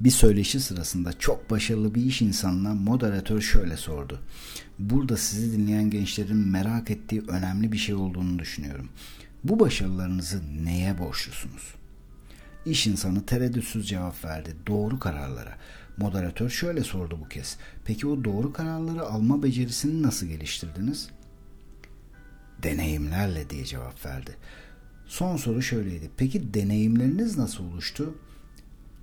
Bir söyleşi sırasında çok başarılı bir iş insanına moderatör şöyle sordu. Burada sizi dinleyen gençlerin merak ettiği önemli bir şey olduğunu düşünüyorum. Bu başarılarınızı neye borçlusunuz? İş insanı tereddütsüz cevap verdi. Doğru kararlara. Moderatör şöyle sordu bu kez. Peki o doğru kararları alma becerisini nasıl geliştirdiniz? Deneyimlerle diye cevap verdi. Son soru şöyleydi. Peki deneyimleriniz nasıl oluştu?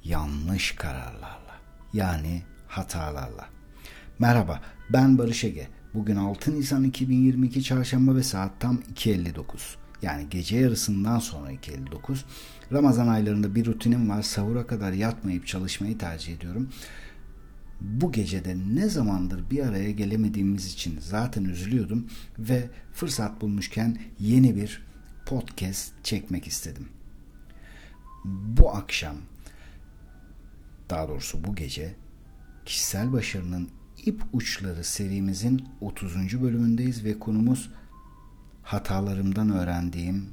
Yanlış kararlarla. Yani hatalarla. Merhaba, ben Barış Ege. Bugün 6 Nisan 2022 Çarşamba ve saat tam 2.59. Yani gece yarısından sonra 2.59. Ramazan aylarında bir rutinim var. Sahura kadar yatmayıp çalışmayı tercih ediyorum. Bu gecede ne zamandır bir araya gelemediğimiz için zaten üzülüyordum ve fırsat bulmuşken yeni bir podcast çekmek istedim. Bu akşam daha doğrusu bu gece kişisel başarının ip uçları serimizin 30. bölümündeyiz ve konumuz hatalarımdan öğrendiğim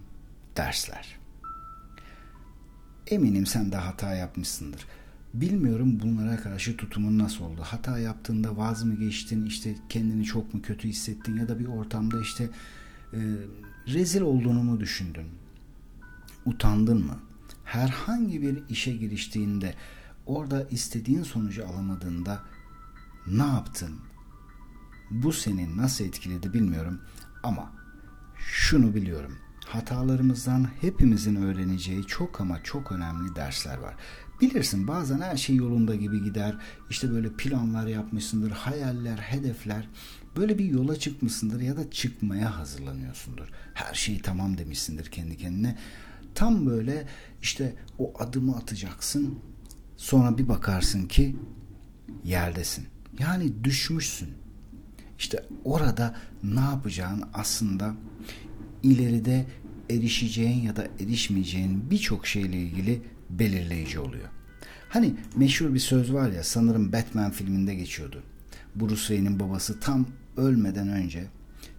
dersler. Eminim sen de hata yapmışsındır. Bilmiyorum bunlara karşı tutumun nasıl oldu. Hata yaptığında vaz mı geçtin, işte kendini çok mu kötü hissettin ya da bir ortamda işte e, rezil olduğunu mu düşündün? Utandın mı? Herhangi bir işe giriştiğinde orada istediğin sonucu alamadığında ne yaptın? Bu seni nasıl etkiledi bilmiyorum ama şunu biliyorum. Hatalarımızdan hepimizin öğreneceği çok ama çok önemli dersler var. Bilirsin bazen her şey yolunda gibi gider. İşte böyle planlar yapmışsındır, hayaller, hedefler. Böyle bir yola çıkmışsındır ya da çıkmaya hazırlanıyorsundur. Her şey tamam demişsindir kendi kendine. Tam böyle işte o adımı atacaksın. Sonra bir bakarsın ki yerdesin. Yani düşmüşsün. İşte orada ne yapacağın aslında ileride erişeceğin ya da erişmeyeceğin birçok şeyle ilgili belirleyici oluyor. Hani meşhur bir söz var ya sanırım Batman filminde geçiyordu. Bruce Wayne'in babası tam ölmeden önce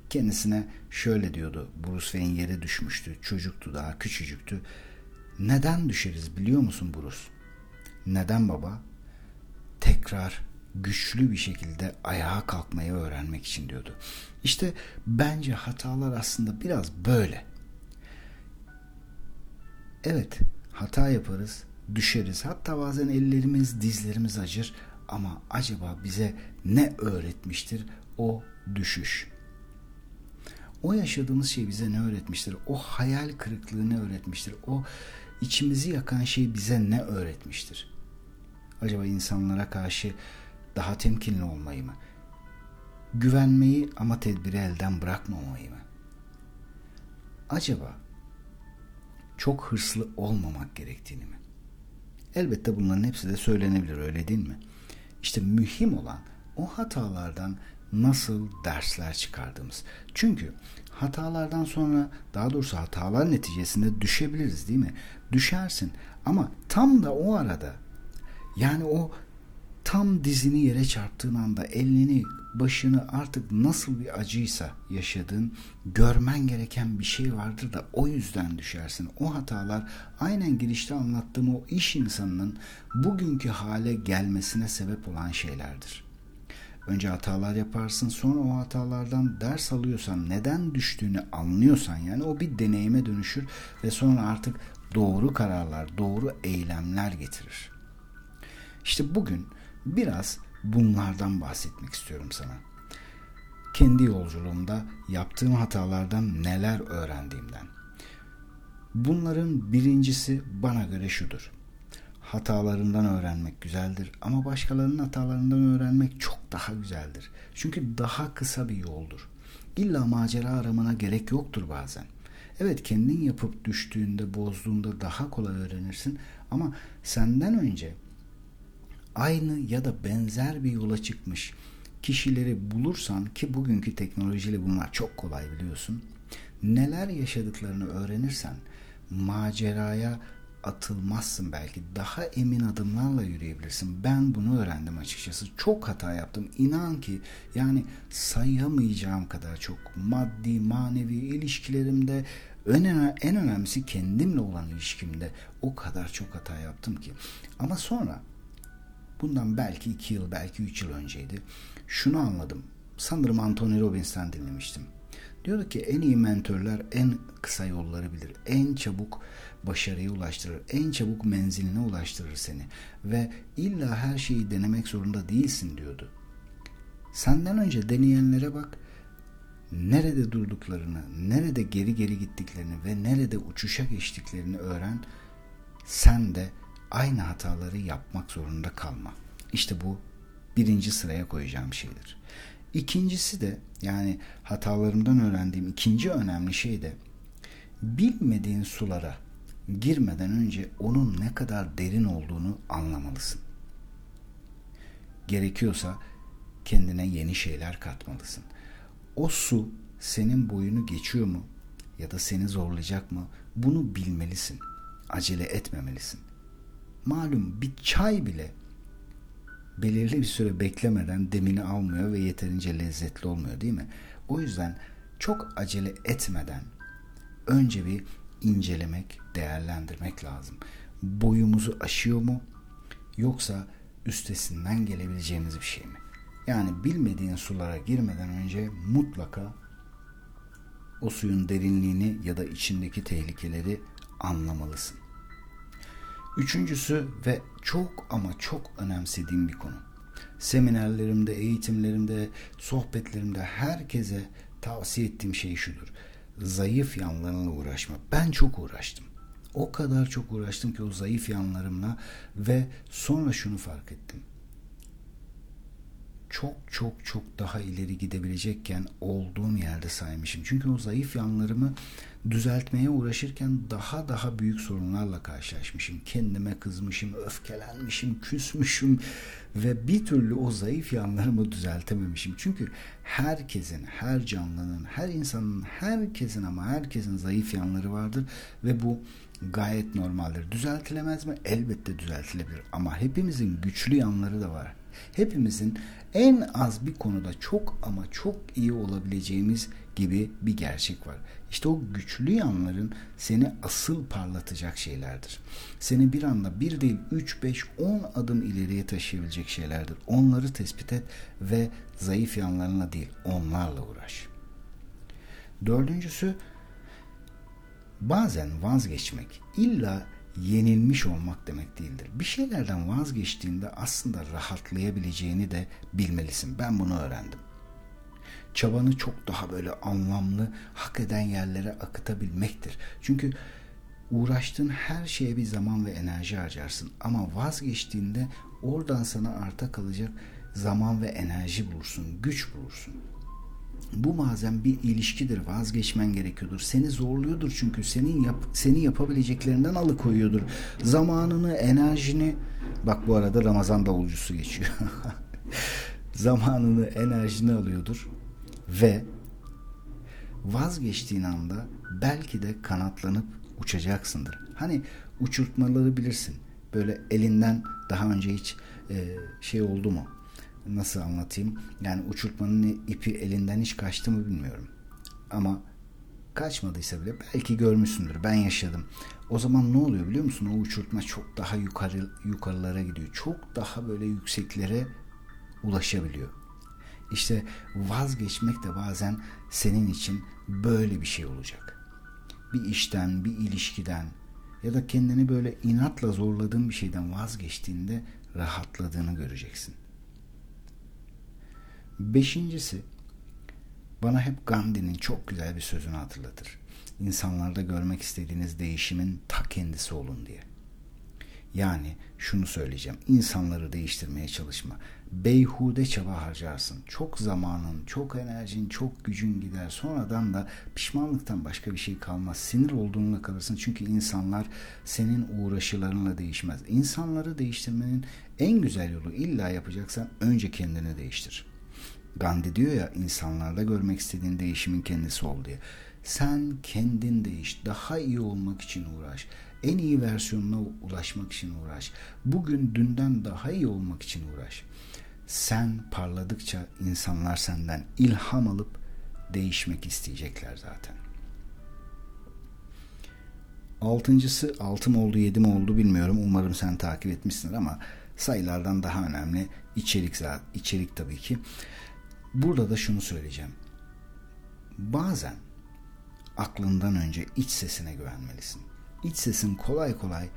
kendisine şöyle diyordu. Bruce Wayne yere düşmüştü. Çocuktu daha küçücüktü. Neden düşeriz biliyor musun Bruce? Neden baba? Tekrar güçlü bir şekilde ayağa kalkmayı öğrenmek için diyordu. İşte bence hatalar aslında biraz böyle. Evet, hata yaparız, düşeriz. Hatta bazen ellerimiz, dizlerimiz acır ama acaba bize ne öğretmiştir o düşüş? O yaşadığımız şey bize ne öğretmiştir? O hayal kırıklığı ne öğretmiştir? O içimizi yakan şey bize ne öğretmiştir? Acaba insanlara karşı daha temkinli olmayı mı? Güvenmeyi ama tedbiri elden bırakmamayı mı? Acaba çok hırslı olmamak gerektiğini mi? Elbette bunların hepsi de söylenebilir öyle değil mi? İşte mühim olan o hatalardan nasıl dersler çıkardığımız. Çünkü hatalardan sonra daha doğrusu hatalar neticesinde düşebiliriz değil mi? Düşersin ama tam da o arada yani o tam dizini yere çarptığın anda elini başını artık nasıl bir acıysa yaşadığın görmen gereken bir şey vardır da o yüzden düşersin. O hatalar aynen girişte anlattığım o iş insanının bugünkü hale gelmesine sebep olan şeylerdir. Önce hatalar yaparsın sonra o hatalardan ders alıyorsan neden düştüğünü anlıyorsan yani o bir deneyime dönüşür ve sonra artık doğru kararlar, doğru eylemler getirir. İşte bugün biraz bunlardan bahsetmek istiyorum sana. Kendi yolculuğumda yaptığım hatalardan neler öğrendiğimden. Bunların birincisi bana göre şudur. Hatalarından öğrenmek güzeldir ama başkalarının hatalarından öğrenmek çok daha güzeldir. Çünkü daha kısa bir yoldur. İlla macera aramana gerek yoktur bazen. Evet kendin yapıp düştüğünde, bozduğunda daha kolay öğrenirsin ama senden önce aynı ya da benzer bir yola çıkmış kişileri bulursan ki bugünkü teknolojiyle bunlar çok kolay biliyorsun. Neler yaşadıklarını öğrenirsen maceraya atılmazsın belki. Daha emin adımlarla yürüyebilirsin. Ben bunu öğrendim açıkçası. Çok hata yaptım. İnan ki yani sayamayacağım kadar çok maddi, manevi ilişkilerimde en, en önemlisi kendimle olan ilişkimde o kadar çok hata yaptım ki. Ama sonra Bundan belki iki yıl, belki üç yıl önceydi. Şunu anladım. Sanırım Anthony Robbins'ten dinlemiştim. Diyordu ki en iyi mentörler en kısa yolları bilir. En çabuk başarıya ulaştırır. En çabuk menziline ulaştırır seni. Ve illa her şeyi denemek zorunda değilsin diyordu. Senden önce deneyenlere bak. Nerede durduklarını, nerede geri geri gittiklerini ve nerede uçuşa geçtiklerini öğren. Sen de aynı hataları yapmak zorunda kalma. İşte bu birinci sıraya koyacağım şeydir. İkincisi de yani hatalarımdan öğrendiğim ikinci önemli şey de bilmediğin sulara girmeden önce onun ne kadar derin olduğunu anlamalısın. Gerekiyorsa kendine yeni şeyler katmalısın. O su senin boyunu geçiyor mu ya da seni zorlayacak mı? Bunu bilmelisin. Acele etmemelisin. Malum bir çay bile belirli bir süre beklemeden demini almıyor ve yeterince lezzetli olmuyor değil mi? O yüzden çok acele etmeden önce bir incelemek, değerlendirmek lazım. Boyumuzu aşıyor mu yoksa üstesinden gelebileceğimiz bir şey mi? Yani bilmediğin sulara girmeden önce mutlaka o suyun derinliğini ya da içindeki tehlikeleri anlamalısın. Üçüncüsü ve çok ama çok önemsediğim bir konu. Seminerlerimde, eğitimlerimde, sohbetlerimde herkese tavsiye ettiğim şey şudur. Zayıf yanlarına uğraşma. Ben çok uğraştım. O kadar çok uğraştım ki o zayıf yanlarımla ve sonra şunu fark ettim çok çok çok daha ileri gidebilecekken olduğum yerde saymışım. Çünkü o zayıf yanlarımı düzeltmeye uğraşırken daha daha büyük sorunlarla karşılaşmışım. Kendime kızmışım, öfkelenmişim, küsmüşüm ve bir türlü o zayıf yanlarımı düzeltememişim. Çünkü herkesin, her canlının, her insanın, herkesin ama herkesin zayıf yanları vardır ve bu gayet normaldir. Düzeltilemez mi? Elbette düzeltilebilir ama hepimizin güçlü yanları da var. Hepimizin en az bir konuda çok ama çok iyi olabileceğimiz gibi bir gerçek var. İşte o güçlü yanların seni asıl parlatacak şeylerdir. Seni bir anda bir değil 3, 5, 10 adım ileriye taşıyabilecek şeylerdir. Onları tespit et ve zayıf yanlarına değil onlarla uğraş. Dördüncüsü bazen vazgeçmek illa yenilmiş olmak demek değildir. Bir şeylerden vazgeçtiğinde aslında rahatlayabileceğini de bilmelisin. Ben bunu öğrendim. Çabanı çok daha böyle anlamlı, hak eden yerlere akıtabilmektir. Çünkü uğraştığın her şeye bir zaman ve enerji harcarsın. Ama vazgeçtiğinde oradan sana arta kalacak zaman ve enerji bulursun, güç bulursun. Bu bazen bir ilişkidir. Vazgeçmen gerekiyordur. Seni zorluyordur çünkü senin yap, seni yapabileceklerinden alıkoyuyordur. Zamanını, enerjini bak bu arada Ramazan davulcusu geçiyor. Zamanını, enerjini alıyordur ve vazgeçtiğin anda belki de kanatlanıp uçacaksındır. Hani uçurtmaları bilirsin. Böyle elinden daha önce hiç e, şey oldu mu? Nasıl anlatayım? Yani uçurtmanın ipi elinden hiç kaçtı mı bilmiyorum. Ama kaçmadıysa bile belki görmüşsündür. Ben yaşadım. O zaman ne oluyor biliyor musun? O uçurtma çok daha yukarı yukarılara gidiyor. Çok daha böyle yükseklere ulaşabiliyor. İşte vazgeçmek de bazen senin için böyle bir şey olacak. Bir işten, bir ilişkiden ya da kendini böyle inatla zorladığın bir şeyden vazgeçtiğinde rahatladığını göreceksin. Beşincisi bana hep Gandhi'nin çok güzel bir sözünü hatırlatır. İnsanlarda görmek istediğiniz değişimin ta kendisi olun diye. Yani şunu söyleyeceğim. İnsanları değiştirmeye çalışma. Beyhude çaba harcarsın. Çok zamanın, çok enerjin, çok gücün gider. Sonradan da pişmanlıktan başka bir şey kalmaz. Sinir olduğunla kalırsın. Çünkü insanlar senin uğraşılarınla değişmez. İnsanları değiştirmenin en güzel yolu illa yapacaksan önce kendini değiştir. Gandhi diyor ya insanlarda görmek istediğin değişimin kendisi ol diye. Sen kendin değiş, daha iyi olmak için uğraş. En iyi versiyonuna ulaşmak için uğraş. Bugün dünden daha iyi olmak için uğraş. Sen parladıkça insanlar senden ilham alıp değişmek isteyecekler zaten. Altıncısı altı mı oldu yedi mi oldu bilmiyorum. Umarım sen takip etmişsin ama sayılardan daha önemli içerik içerik tabii ki. Burada da şunu söyleyeceğim. Bazen aklından önce iç sesine güvenmelisin. İç sesin kolay kolay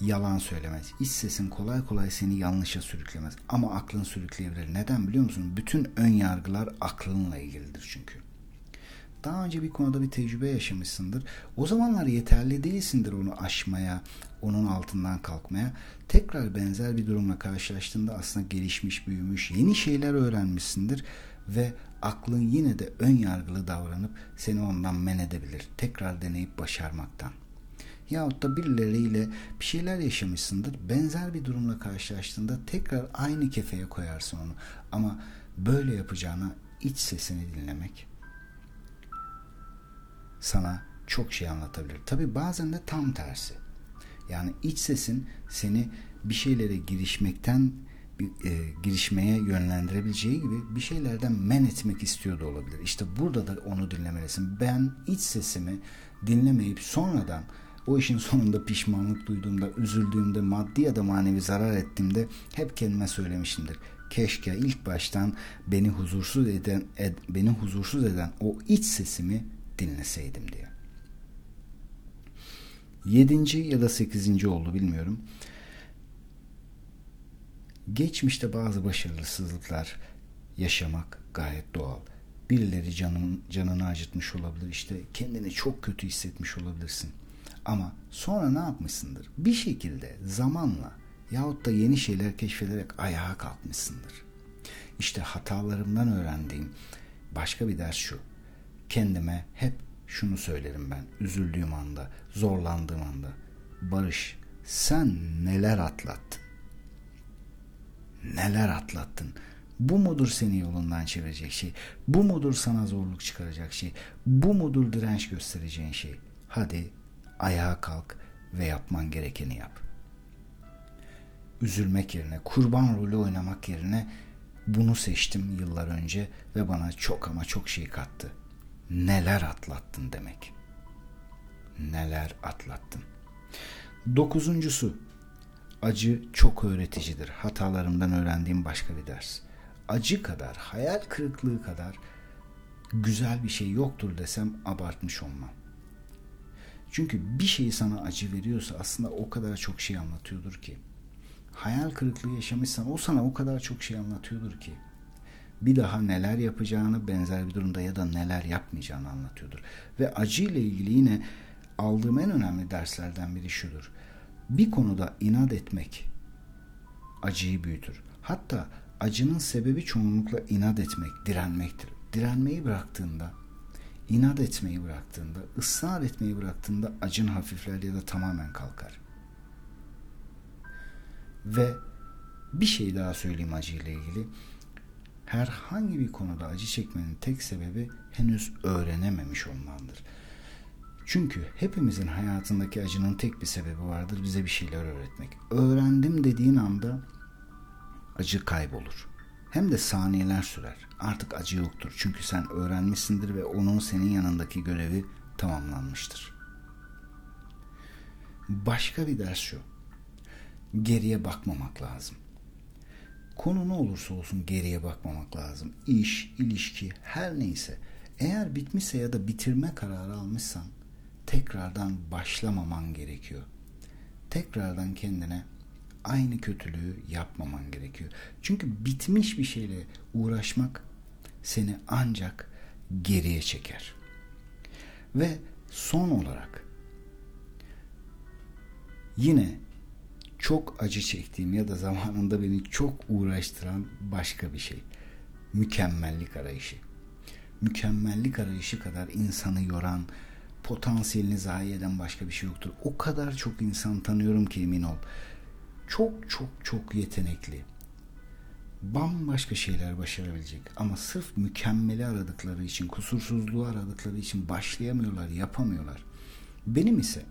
yalan söylemez. İç sesin kolay kolay seni yanlışa sürüklemez. Ama aklın sürükleyebilir. Neden biliyor musun? Bütün ön yargılar aklınla ilgilidir çünkü. Daha önce bir konuda bir tecrübe yaşamışsındır. O zamanlar yeterli değilsindir onu aşmaya, onun altından kalkmaya. Tekrar benzer bir durumla karşılaştığında aslında gelişmiş, büyümüş, yeni şeyler öğrenmişsindir ve aklın yine de ön yargılı davranıp seni ondan men edebilir. Tekrar deneyip başarmaktan. Yahut da birileriyle bir şeyler yaşamışsındır. Benzer bir durumla karşılaştığında tekrar aynı kefeye koyarsın onu. Ama böyle yapacağına iç sesini dinlemek sana çok şey anlatabilir. Tabi bazen de tam tersi. Yani iç sesin seni bir şeylere girişmekten e, girişmeye yönlendirebileceği gibi bir şeylerden men etmek istiyor da olabilir. İşte burada da onu dinlemelisin. Ben iç sesimi dinlemeyip sonradan o işin sonunda pişmanlık duyduğumda, üzüldüğümde, maddi ya da manevi zarar ettiğimde hep kendime söylemişimdir. Keşke ilk baştan beni huzursuz eden ed, beni huzursuz eden o iç sesimi dinleseydim diye. Yedinci ya da sekizinci oldu bilmiyorum. Geçmişte bazı başarısızlıklar yaşamak gayet doğal. Birileri canın, canını acıtmış olabilir. İşte kendini çok kötü hissetmiş olabilirsin. Ama sonra ne yapmışsındır? Bir şekilde zamanla yahut da yeni şeyler keşfederek ayağa kalkmışsındır. İşte hatalarımdan öğrendiğim başka bir ders şu. Kendime hep şunu söylerim ben üzüldüğüm anda, zorlandığım anda. Barış, sen neler atlattın? Neler atlattın? Bu mudur seni yolundan çevirecek şey? Bu mudur sana zorluk çıkaracak şey? Bu mudur direnç göstereceğin şey? Hadi ayağa kalk ve yapman gerekeni yap. Üzülmek yerine, kurban rolü oynamak yerine bunu seçtim yıllar önce ve bana çok ama çok şey kattı. Neler atlattın demek. Neler atlattın. Dokuzuncusu, acı çok öğreticidir. Hatalarımdan öğrendiğim başka bir ders. Acı kadar, hayal kırıklığı kadar güzel bir şey yoktur desem abartmış olmam. Çünkü bir şey sana acı veriyorsa aslında o kadar çok şey anlatıyordur ki. Hayal kırıklığı yaşamışsan o sana o kadar çok şey anlatıyordur ki. Bir daha neler yapacağını benzer bir durumda ya da neler yapmayacağını anlatıyordur. Ve acı ile ilgili yine aldığım en önemli derslerden biri şudur. Bir konuda inat etmek acıyı büyütür. Hatta acının sebebi çoğunlukla inat etmek, direnmektir. Direnmeyi bıraktığında inat etmeyi bıraktığında, ısrar etmeyi bıraktığında acın hafifler ya da tamamen kalkar. Ve bir şey daha söyleyeyim acıyla ilgili. Herhangi bir konuda acı çekmenin tek sebebi henüz öğrenememiş olmandır. Çünkü hepimizin hayatındaki acının tek bir sebebi vardır bize bir şeyler öğretmek. Öğrendim dediğin anda acı kaybolur. Hem de saniyeler sürer. Artık acı yoktur. Çünkü sen öğrenmişsindir ve onun senin yanındaki görevi tamamlanmıştır. Başka bir ders şu. Geriye bakmamak lazım. Konu ne olursa olsun geriye bakmamak lazım. İş, ilişki, her neyse. Eğer bitmişse ya da bitirme kararı almışsan tekrardan başlamaman gerekiyor. Tekrardan kendine aynı kötülüğü yapmaman gerekiyor. Çünkü bitmiş bir şeyle uğraşmak seni ancak geriye çeker. Ve son olarak yine çok acı çektiğim ya da zamanında beni çok uğraştıran başka bir şey. Mükemmellik arayışı. Mükemmellik arayışı kadar insanı yoran, potansiyelini zayi eden başka bir şey yoktur. O kadar çok insan tanıyorum ki emin ol çok çok çok yetenekli. Bambaşka şeyler başarabilecek ama sırf mükemmeli aradıkları için, kusursuzluğu aradıkları için başlayamıyorlar, yapamıyorlar. Benim ise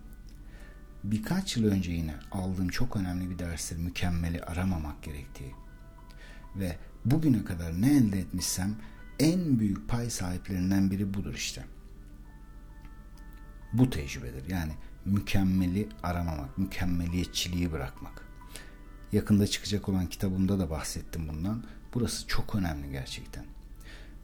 birkaç yıl önce yine aldığım çok önemli bir derstir mükemmeli aramamak gerektiği. Ve bugüne kadar ne elde etmişsem en büyük pay sahiplerinden biri budur işte. Bu tecrübedir. Yani mükemmeli aramamak, mükemmeliyetçiliği bırakmak. yakında çıkacak olan kitabımda da bahsettim bundan. Burası çok önemli gerçekten.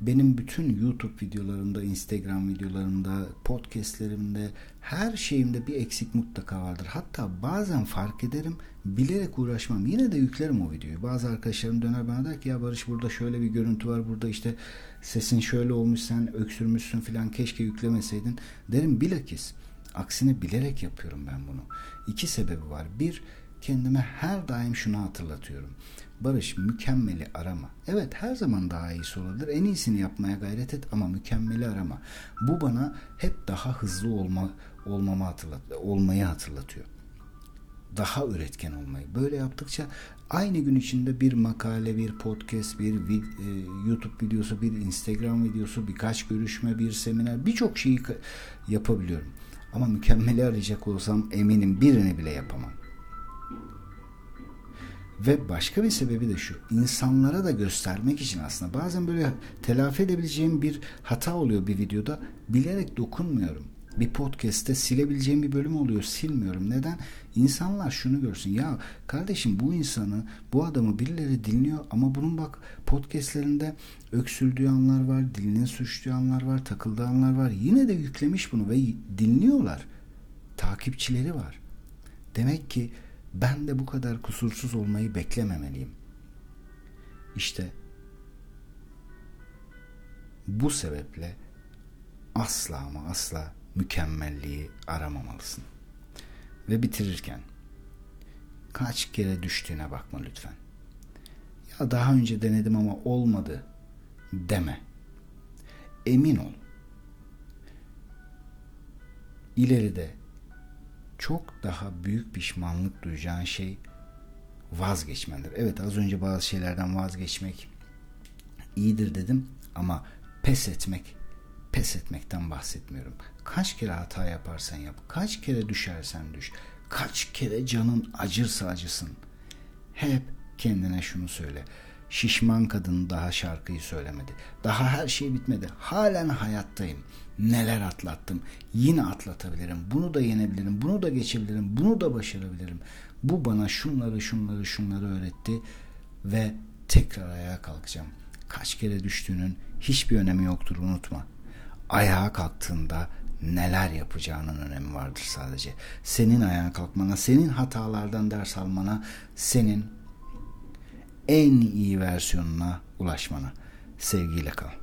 Benim bütün YouTube videolarımda, Instagram videolarımda, podcastlerimde, her şeyimde bir eksik mutlaka vardır. Hatta bazen fark ederim, bilerek uğraşmam. Yine de yüklerim o videoyu. Bazı arkadaşlarım döner bana der ki ya Barış burada şöyle bir görüntü var, burada işte sesin şöyle olmuş, sen öksürmüşsün falan keşke yüklemeseydin. Derim bilakis. Aksine bilerek yapıyorum ben bunu. İki sebebi var. Bir, kendime her daim şunu hatırlatıyorum. Barış mükemmeli arama. Evet her zaman daha iyisi olabilir. En iyisini yapmaya gayret et ama mükemmeli arama. Bu bana hep daha hızlı olma olmamı hatırlat olmayı hatırlatıyor. Daha üretken olmayı. Böyle yaptıkça aynı gün içinde bir makale, bir podcast, bir vid, e, YouTube videosu, bir Instagram videosu, birkaç görüşme, bir seminer, birçok şeyi yapabiliyorum. Ama mükemmeli arayacak olsam eminim birini bile yapamam. Ve başka bir sebebi de şu. insanlara da göstermek için aslında bazen böyle telafi edebileceğim bir hata oluyor bir videoda. Bilerek dokunmuyorum. Bir podcast'te silebileceğim bir bölüm oluyor. Silmiyorum. Neden? İnsanlar şunu görsün. Ya kardeşim bu insanı, bu adamı birileri dinliyor ama bunun bak podcastlerinde öksürdüğü anlar var, dilini suçluğu anlar var, takıldığı anlar var. Yine de yüklemiş bunu ve dinliyorlar. Takipçileri var. Demek ki ben de bu kadar kusursuz olmayı beklememeliyim. İşte bu sebeple asla ama asla mükemmelliği aramamalısın. Ve bitirirken kaç kere düştüğüne bakma lütfen. Ya daha önce denedim ama olmadı deme. Emin ol. İleride daha büyük pişmanlık duyacağın şey vazgeçmendir. Evet az önce bazı şeylerden vazgeçmek iyidir dedim ama pes etmek pes etmekten bahsetmiyorum. Kaç kere hata yaparsan yap, kaç kere düşersen düş, kaç kere canın acırsa acısın. Hep kendine şunu söyle. Şişman kadın daha şarkıyı söylemedi. Daha her şey bitmedi. Halen hayattayım. Neler atlattım. Yine atlatabilirim. Bunu da yenebilirim. Bunu da geçebilirim. Bunu da başarabilirim. Bu bana şunları şunları şunları öğretti ve tekrar ayağa kalkacağım. Kaç kere düştüğünün hiçbir önemi yoktur unutma. Ayağa kalktığında neler yapacağının önemi vardır sadece. Senin ayağa kalkmana, senin hatalardan ders almana, senin en iyi versiyonuna ulaşmana. Sevgiyle kal.